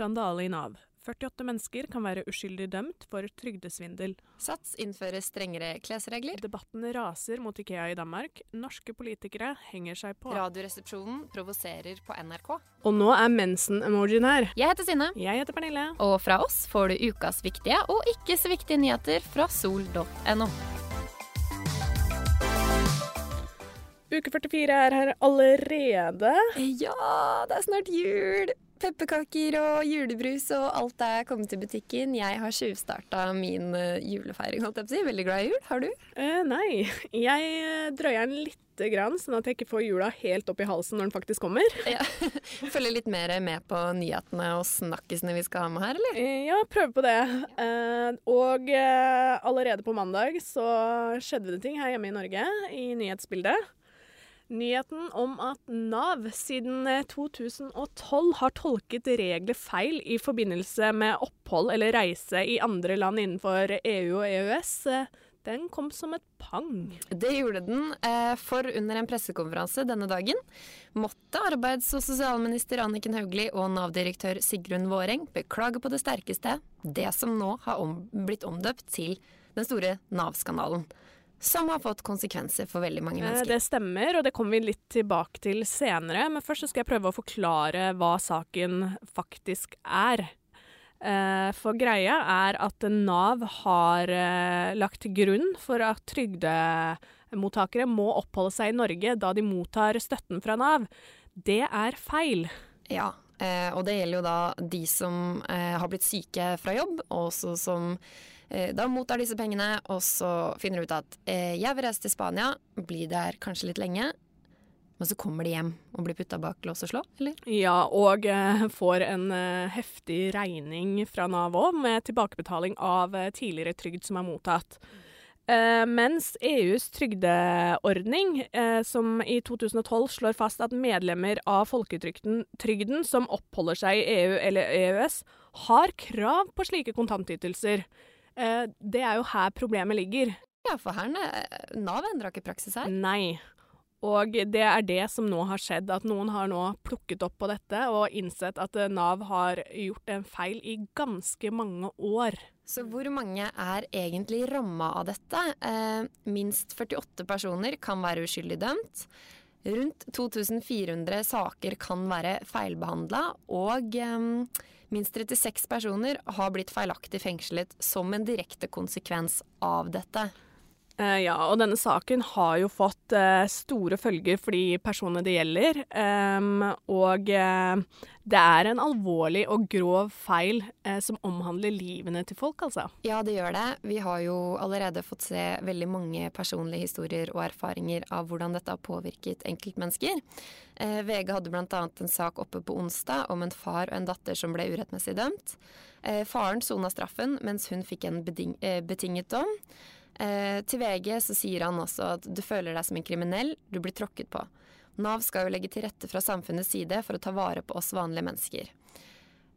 skandale i Nav. 48 mennesker kan være uskyldig dømt for trygdesvindel. Sats innfører strengere klesregler. Debatten raser mot Ikea i Danmark. Norske politikere henger seg på. Radioresepsjonen provoserer på NRK. Og nå er mensen-emojien her. Jeg heter Synne. Jeg heter Pernille. Og fra oss får du ukas viktige og ikke så viktige nyheter fra sol.no. Uke 44 er her allerede. Ja, det er snart jul! Pepperkaker og julebrus og alt er kommet til butikken. Jeg har tjuvstarta min uh, julefeiring, holdt jeg på å si. Veldig glad i jul. Har du? Eh, nei. Jeg eh, drøyer den lite grann, sånn at jeg ikke får jula helt opp i halsen når den faktisk kommer. Ja. Følger litt mer med på nyhetene og snakkisene vi skal ha med her, eller? Eh, ja, prøver på det. Eh, og eh, allerede på mandag så skjedde det ting her hjemme i Norge, i nyhetsbildet. Nyheten om at Nav siden 2012 har tolket regler feil i forbindelse med opphold eller reise i andre land innenfor EU og EØS, den kom som et pang. Det gjorde den, for under en pressekonferanse denne dagen måtte arbeids- og sosialminister Anniken Hauglie og Nav-direktør Sigrun Våreng beklage på det sterkeste det som nå har blitt omdøpt til den store Nav-skandalen som har fått konsekvenser for veldig mange mennesker. Det stemmer, og det kommer vi litt tilbake til senere. Men først skal jeg prøve å forklare hva saken faktisk er. For greia er at Nav har lagt til grunn for at trygdemottakere må oppholde seg i Norge da de mottar støtten fra Nav. Det er feil. Ja, og det gjelder jo da de som har blitt syke fra jobb, og også som da mottar disse pengene, og så finner de ut at eh, jeg vil reise til Spania, bli der kanskje litt lenge. Men så kommer de hjem og blir putta bak lås og slå, eller? Ja, og eh, får en eh, heftig regning fra Nav òg, med tilbakebetaling av tidligere trygd som er mottatt. mens EUs trygdeordning, som i 2012 slår fast at medlemmer av folketrygden som oppholder seg i EU eller EØS, har krav på slike kontantytelser. Det er jo her problemet ligger. Ja, for her Nav endra ikke praksis her. Nei. Og det er det som nå har skjedd, at noen har nå plukket opp på dette og innsett at Nav har gjort en feil i ganske mange år. Så hvor mange er egentlig ramma av dette? Eh, minst 48 personer kan være uskyldig dømt. Rundt 2400 saker kan være feilbehandla, og eh, Minst 36 personer har blitt feilaktig fengslet som en direkte konsekvens av dette. Uh, ja, og denne saken har jo fått uh, store følger for de personene det gjelder. Um, og uh, det er en alvorlig og grov feil som omhandler livene til folk, altså. Ja, det gjør det. Vi har jo allerede fått se veldig mange personlige historier og erfaringer av hvordan dette har påvirket enkeltmennesker. VG hadde bl.a. en sak oppe på onsdag om en far og en datter som ble urettmessig dømt. faren sona straffen, mens hun fikk en betinget dom. Eh, til VG så sier han også at du føler deg som en kriminell, du blir tråkket på. Nav skal jo legge til rette fra samfunnets side for å ta vare på oss vanlige mennesker.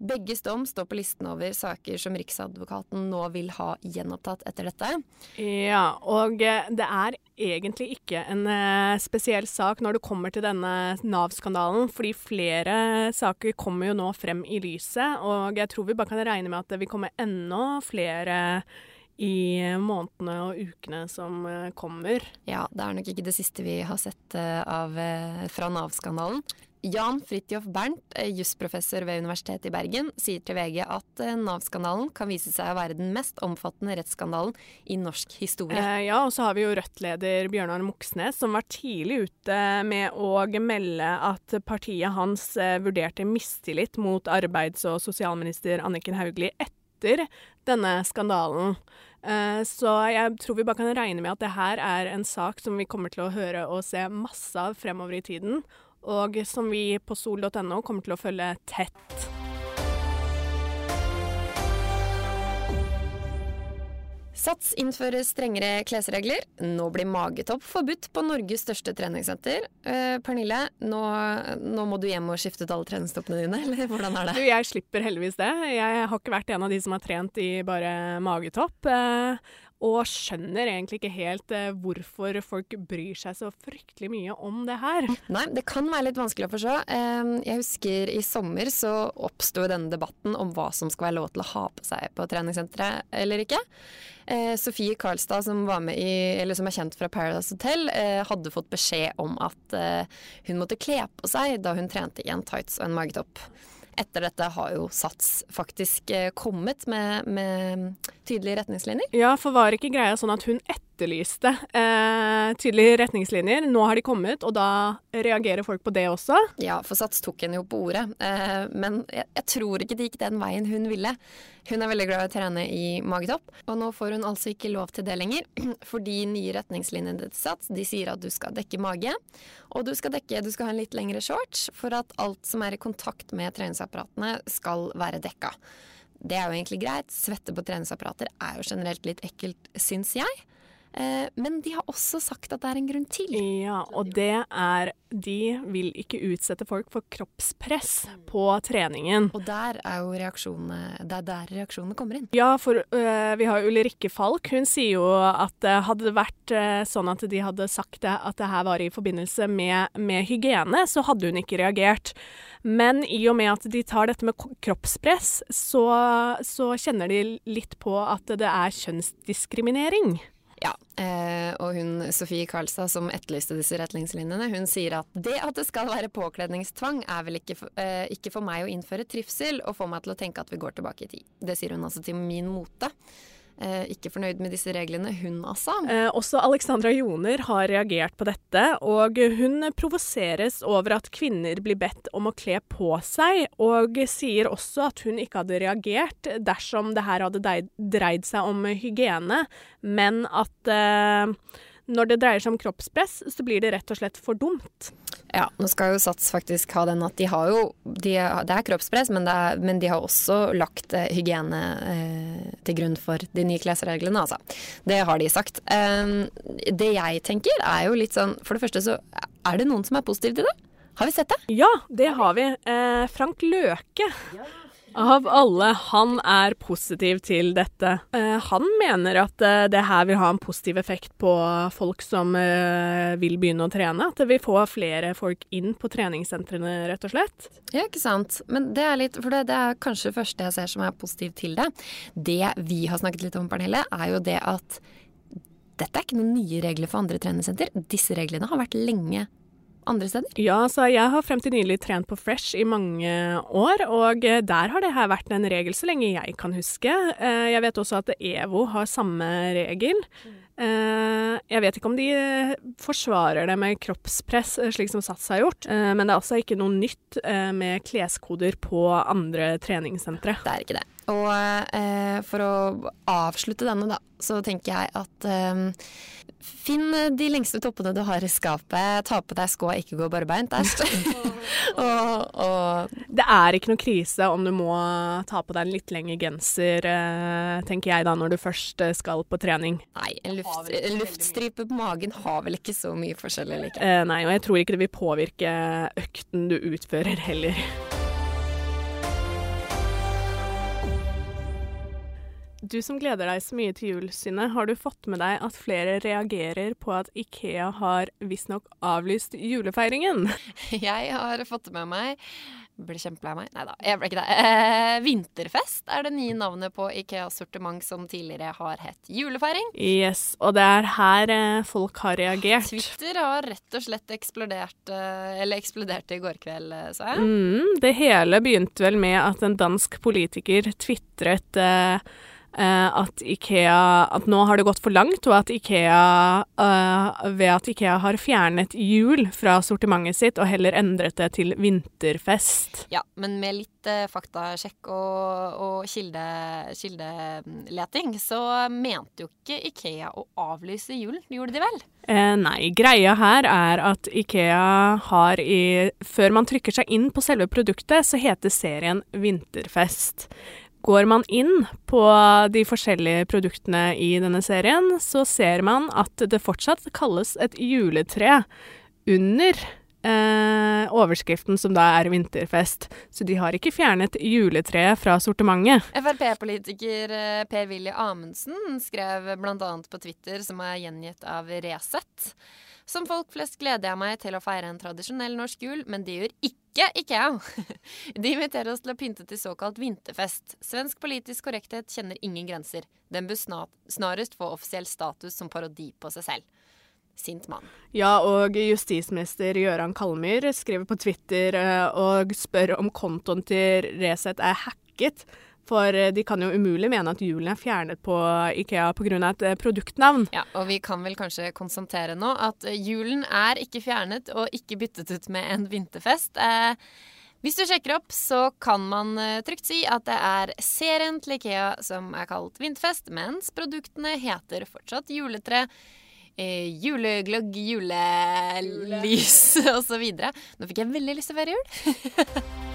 Begges dom står på listen over saker som Riksadvokaten nå vil ha gjenopptatt etter dette. Ja, og eh, det er egentlig ikke en uh, spesiell sak når det kommer til denne Nav-skandalen, fordi flere saker kommer jo nå frem i lyset, og jeg tror vi bare kan regne med at det vil komme enda flere i månedene og ukene som eh, kommer. Ja, det er nok ikke det siste vi har sett eh, av, eh, fra Nav-skandalen. Jan Fridtjof Bernt, jusprofessor ved Universitetet i Bergen, sier til VG at Nav-skandalen kan vise seg å være den mest omfattende rettsskandalen i norsk historie. Eh, ja, og så har vi jo Rødt-leder Bjørnar Moxnes, som var tidlig ute med å melde at partiet hans vurderte mistillit mot arbeids- og sosialminister Anniken Hauglie etter denne skandalen. Eh, så jeg tror vi bare kan regne med at det her er en sak som vi kommer til å høre og se masse av fremover i tiden, og som vi på sol.no kommer til å følge tett. Sats innfører strengere klesregler. Nå blir magetopp forbudt på Norges største treningssenter. Uh, Pernille, nå, nå, må du hjem og skifte ut alle treningstoppene dine, eller hvordan er det? Du, jeg slipper heldigvis det. Jeg har ikke vært en av de som har trent i bare magetopp. Eh, og skjønner egentlig ikke helt eh, hvorfor folk bryr seg så fryktelig mye om det her. Nei, det kan være litt vanskelig å forstå. Eh, jeg husker i sommer så oppsto denne debatten om hva som skal være lov til å ha på seg på treningssenteret eller ikke. Eh, Sofie Karlstad, som, i, eller som er kjent fra Paradise Hotel, eh, hadde fått beskjed om at eh, hun måtte kle på seg da hun trente i en tights og en magetopp etter dette har jo Sats faktisk eh, kommet med, med tydelige retningslinjer. Ja, for var ikke greia sånn at hun etterlyste eh, tydelige retningslinjer? Nå har de kommet, og da reagerer folk på det også? Ja, for Sats tok henne jo på ordet. Eh, men jeg, jeg, tror ikke det gikk den veien hun ville. Hun er veldig glad i å trene i magetopp, og nå får hun altså ikke lov til det lenger. Fordi nye retningslinjer til Sats de sier at du skal dekke mage, og du skal, dekke, du skal ha en litt lengre shorts for at alt som er i kontakt med treningsapparatene skal være dekka. Det er jo egentlig greit. Svette på treningsapparater er jo generelt litt ekkelt, syns jeg. Eh, men de har også sagt at det er en grunn til. Ja, og det er De vil ikke utsette folk for kroppspress på treningen. Og der er jo reaksjonene Det er der reaksjonene kommer inn. Ja, for uh, vi har Ulrikke Falk. Hun sier jo at uh, hadde det vært uh, sånn at de hadde sagt det, at det her var i forbindelse med, med hygiene, så hadde hun ikke reagert. Men i og med at de tar dette med kroppspress, så, så kjenner de litt på at det er kjønnsdiskriminering. Ja, eh, og hun Sofie Karlstad som etterlyste disse retningslinjene, hun sier at det at det skal være påkledningstvang er vel ikke, eh, ikke for meg å innføre trivsel og få meg til å tenke at vi går tilbake i tid. Det sier hun altså til Min Mote ikke fornøyd med disse reglene, hun altså. Eh, også Alexandra Joner har reagert på dette, og hun provoseres over at kvinner blir bedt om å kle på seg, og sier også at hun ikke hadde reagert dersom det her hadde dreid seg om hygiene, men at eh, når det dreier seg om kroppspress, så blir det rett og slett for dumt. Ja, nå skal jo Sats faktisk ha den at de har jo de, Det er kroppspress, men, er, men, de har også lagt eh, hygiene eh, til grunn for de nye klesreglene, altså. Det har de sagt. Um, det jeg tenker er jo litt sånn For det første så er det noen som er positive til det. Har vi sett det? Ja, det har vi. Eh, Frank Løke. Ja. Av alle, han er positiv til dette. Uh, han mener at uh, det her vil ha en positiv effekt på folk som uh, vil begynne å trene. At det vil få flere folk inn på treningssentrene, rett og slett. Ja, ikke sant. Men det er litt For det, det er kanskje det første jeg ser som er positiv til det. Det vi har snakket litt om, Pernille, er jo det at dette er ikke noen nye regler for andre treningssenter. Disse reglene har vært lenge andre steder? Ja, så jeg har frem til nylig trent på Fresh i mange år, og eh, der har det her vært en regel så lenge jeg kan huske. Eh, jeg vet også at EVO har samme regel. Eh, jeg vet ikke om de forsvarer det med kroppspress, slik som Sats har gjort, men det er altså ikke noe nytt med kleskoder på andre treningssentre. Det er ikke det. Og for å avslutte denne, da, så tenker jeg at Finn de lengste toppene du har i skapet. Ta på deg sko og ikke gå barbeint. og, og Det er ikke noe krise om du må ta på deg en litt lengre genser, eh, tenker jeg da, når du først eh, skal på trening. Nei, en, luft, en luftstripe på magen har vel ikke så mye forskjell? Eller ikke? Eh, nei, og jeg tror ikke det vil påvirke økten du utfører heller. Du som gleder deg så mye til jul, Synne, har du fått med deg at flere reagerer på at Ikea har visstnok avlyst julefeiringen? Jeg har fått det med meg Ble kjempelei meg. Nei da, jeg ble ikke det. Eh, vinterfest er det nye navnet på Ikeas sortiment som tidligere har hett julefeiring. Yes, og det er her eh, folk har reagert. Twitter har rett og slett eksplodert, eh, eller eksploderte i går kveld, eh, sa jeg. Mm, det hele begynte vel med at en dansk politiker tvitret eh, at Ikea At nå har det gått for langt, og at Ikea uh, Ved at Ikea har fjernet jul fra sortimentet sitt og heller endret det til vinterfest. Ja, men med litt uh, faktasjekk og, og kilde, kildeleting, så mente jo ikke Ikea å avlyse julen. Gjorde de vel? nei, greia her er at Ikea har i Før man trykker seg inn på selve produktet, så heter serien Vinterfest. Går man inn på de forskjellige produktene i denne serien, så ser man at det fortsatt kalles et juletre under eh, overskriften som da er vinterfest. Så de har ikke fjernet juletreet fra sortimentet. Frp-politiker eh, Per-Willy Amundsen skrev bl.a. på Twitter, som er gjengitt av Resett. Som folk flest gleder jeg meg til å feire en tradisjonell norsk jul, men det gjør ikke Ikea. De inviterer oss til å pynte til såkalt vinterfest. Svensk politisk korrekthet kjenner ingen grenser. Den bør snarest få offisiell status som parodi på seg selv sint mann. Ja, og justisminister Gøran Kalmyr skriver på Twitter eh, og spør om kontoen til Resett er hacket. For eh, de kan jo umulig mene at julen er fjernet på Ikea pga. et eh, produktnavn. Ja, og vi kan vel kanskje konstatere nå at julen er ikke fjernet og ikke byttet ut med en vinterfest. Eh, hvis du sjekker opp, så kan man trygt si at det er serien til Ikea som er kalt vinterfest, mens produktene heter fortsatt juletre eh, julegløgg, julelys osv. Nå fikk jeg veldig lyst til å være jul.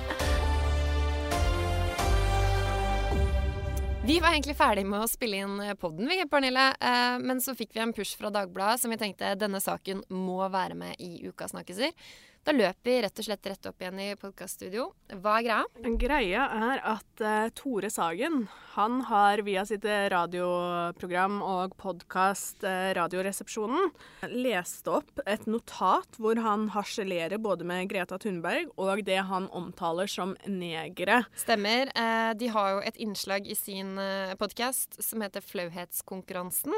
Vi var egentlig ferdig med å spille inn podden, vi, Pernille. Eh, men så fikk vi en push fra Dagbladet som vi tenkte denne saken må være med i Ukas snakkeser. Da løper vi rett og slett rett opp igjen i podkaststudio. Hva er greia? Greia er at uh, Tore Sagen han har via sitt radioprogram og podkast uh, Radioresepsjonen lest opp et notat hvor han harselerer både med Greta Thunberg og det han omtaler som negere. Stemmer. Uh, de har jo et innslag i sin uh, podkast som heter Flauhetskonkurransen.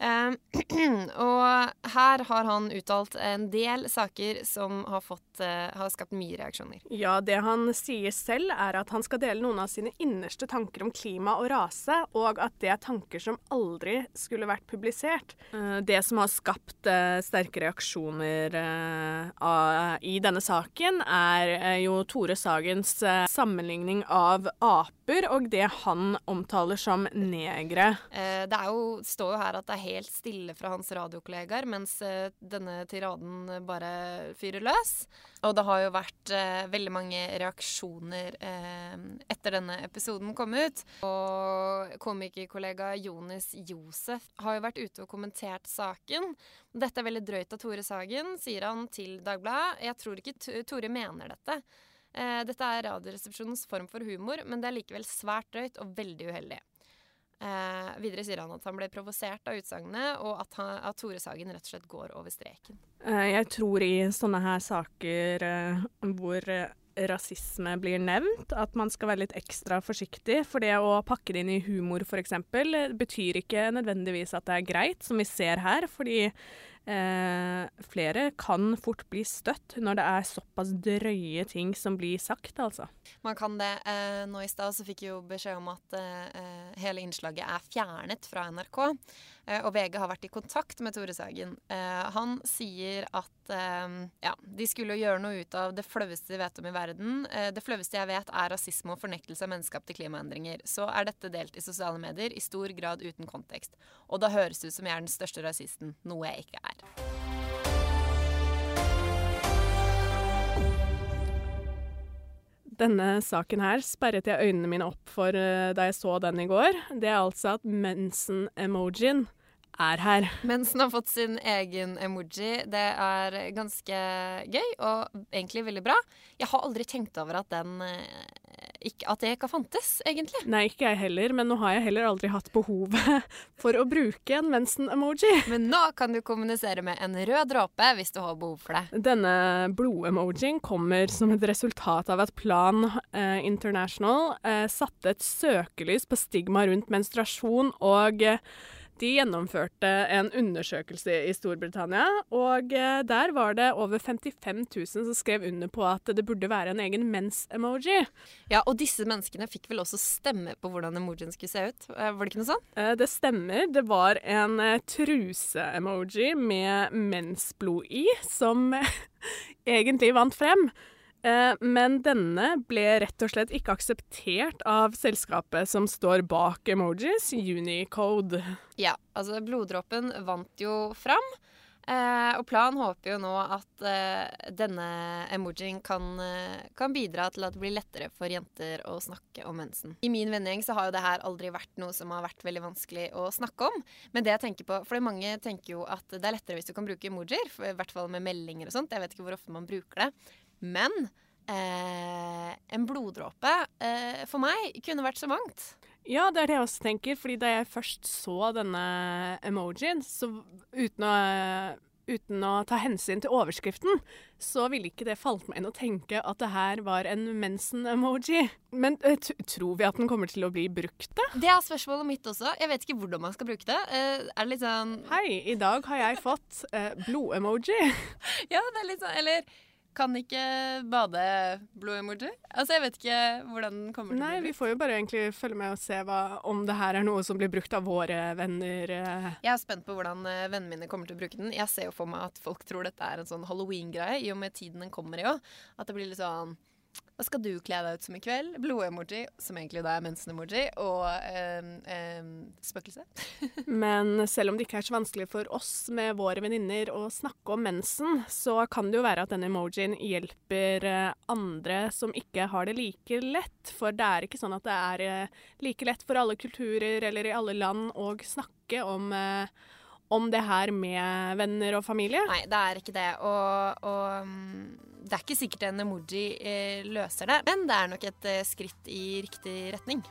Uh, og her har han uttalt en del saker som har, fått, uh, har, skapt mye reaksjoner. Ja, det han sier selv er at han skal dele noen av sine innerste tanker om klima og rase, og at det er tanker som aldri skulle vært publisert. Uh, det som har skapt sterke reaksjoner i denne saken, er jo Tore Sagens sammenligning av aper og det han omtaler som negre. det jo, står jo her at det er helt helt stille fra hans radiokollegaer, mens uh, denne tiraden bare fyrer løs. Og det har jo vært uh, veldig mange reaksjoner uh, etter denne episoden kom ut. Og komikerkollega Jonis Josef har jo vært ute og kommentert saken. Dette er veldig drøyt av Tore Sagen, sier han til Dagbladet. Jeg tror ikke Tore mener dette. dette er Radioresepsjonens form for humor, men det er likevel svært drøyt og veldig uheldig. Eh, videre sier han at han ble provosert av utsagnet, og at, han, at, Tore Sagen rett og slett går over streken. Eh, jeg tror i sånne her saker eh, hvor eh, rasisme blir nevnt, at man skal være litt ekstra forsiktig. For det å pakke det inn i humor f.eks. betyr ikke nødvendigvis at det er greit, som vi ser her. fordi Eh, flere kan fort bli støtt når det er såpass drøye ting som blir sagt, altså. Man kan det. Eh, nå i stad så fikk jeg jo beskjed om at eh, hele innslaget er fjernet fra NRK. Eh, og VG har vært i kontakt med Tore Sagen. Eh, han sier at eh, ja, de skulle gjøre noe ut av det flaueste de vet om i verden. det flaueste jeg vet er rasisme og fornektelse av menneskapte klimaendringer. Så er dette delt i sosiale medier, i stor grad uten kontekst. Og da høres det ut som jeg er den største rasisten, noe jeg ikke er. Denne saken her sperret jeg øynene mine opp for da jeg så den i går. Det er altså at mensen-emojien er her. Mensen har fått sin egen emoji. Det er ganske gøy og egentlig veldig bra. Jeg har aldri tenkt over at den eh, ikke, at det ikke har fantes, egentlig. Nei, ikke jeg heller, men nå har jeg heller aldri hatt behovet for å bruke en mensen-emoji. Men nå kan du kommunisere med en rød dråpe hvis du har behov for det. Denne blod-emojien kommer som et resultat av at Plan eh, International eh, satte et søkelys på stigma rundt menstruasjon og eh, de gjennomførte en undersøkelse i Storbritannia, og eh, der var det over 55 000 som skrev under på at det burde være en egen mens-emoji. Ja, og disse menneskene fikk vel også stemme på hvordan emojien skulle se ut? Eh, var det ikke noe sånt? Eh, det stemmer. Det var en truse-emoji med mensblod i, som egentlig vant frem. Eh, men denne ble rett og slett ikke akseptert av selskapet som står bak emojis, Unicode. Ja, altså bloddråpen vant jo fram. Eh, og Plan håper jo nå at eh, denne emojien kan, kan, bidra til at det blir lettere for jenter å snakke om mensen. I min vennegjeng så har jo det her aldri vært noe som har vært veldig vanskelig å snakke om. Men det jeg tenker på, for mange tenker jo at det er lettere hvis du kan bruke emojier, i hvert fall med meldinger og sånt. Jeg vet ikke hvor ofte man bruker det. Men eh, en bloddråpe eh, for meg kunne vært så mangt. Ja, det er det jeg også tenker. fordi da jeg først så denne emojien, så uten å, uten å ta hensyn til overskriften, så ville ikke det falt meg inn å tenke at det her var en mensen-emoji. Men uh, tror vi at den kommer til å bli brukt, da? Det er spørsmålet mitt også. Jeg vet ikke hvordan man skal bruke det. Uh, er det litt sånn Hei, i dag har jeg fått uh, blod-emoji. ja, det er litt sånn Eller kan ikke bade blod-emoji. Altså, Jeg vet ikke hvordan den kommer til Nei, å bli brukt. Vi får jo bare egentlig følge med og se hva, om det her er noe som blir brukt av våre venner. Eh. Jeg er spent på hvordan eh, vennene mine kommer til å bruke den. Jeg ser jo for meg at folk tror dette er en sånn halloween-greie, i og med tiden den kommer i òg. At det blir litt sånn hva skal du kle deg ut som i kveld? Blod-emoji, som egentlig da er mensen-emoji, og øh, øh, spøkelse. Men selv om det ikke er så vanskelig for oss med våre venninner å snakke om mensen, så kan det jo være at denne emojien hjelper eh, andre som ikke har det like lett. For det er ikke sånn at det er eh, like lett for alle kulturer eller i alle land å snakke om øh, om det her med venner og familie? Nei, det er ikke det. Og, og mm, det er ikke sikkert en emoji eh, løser det, men det er nok et eh, skritt i riktig retning.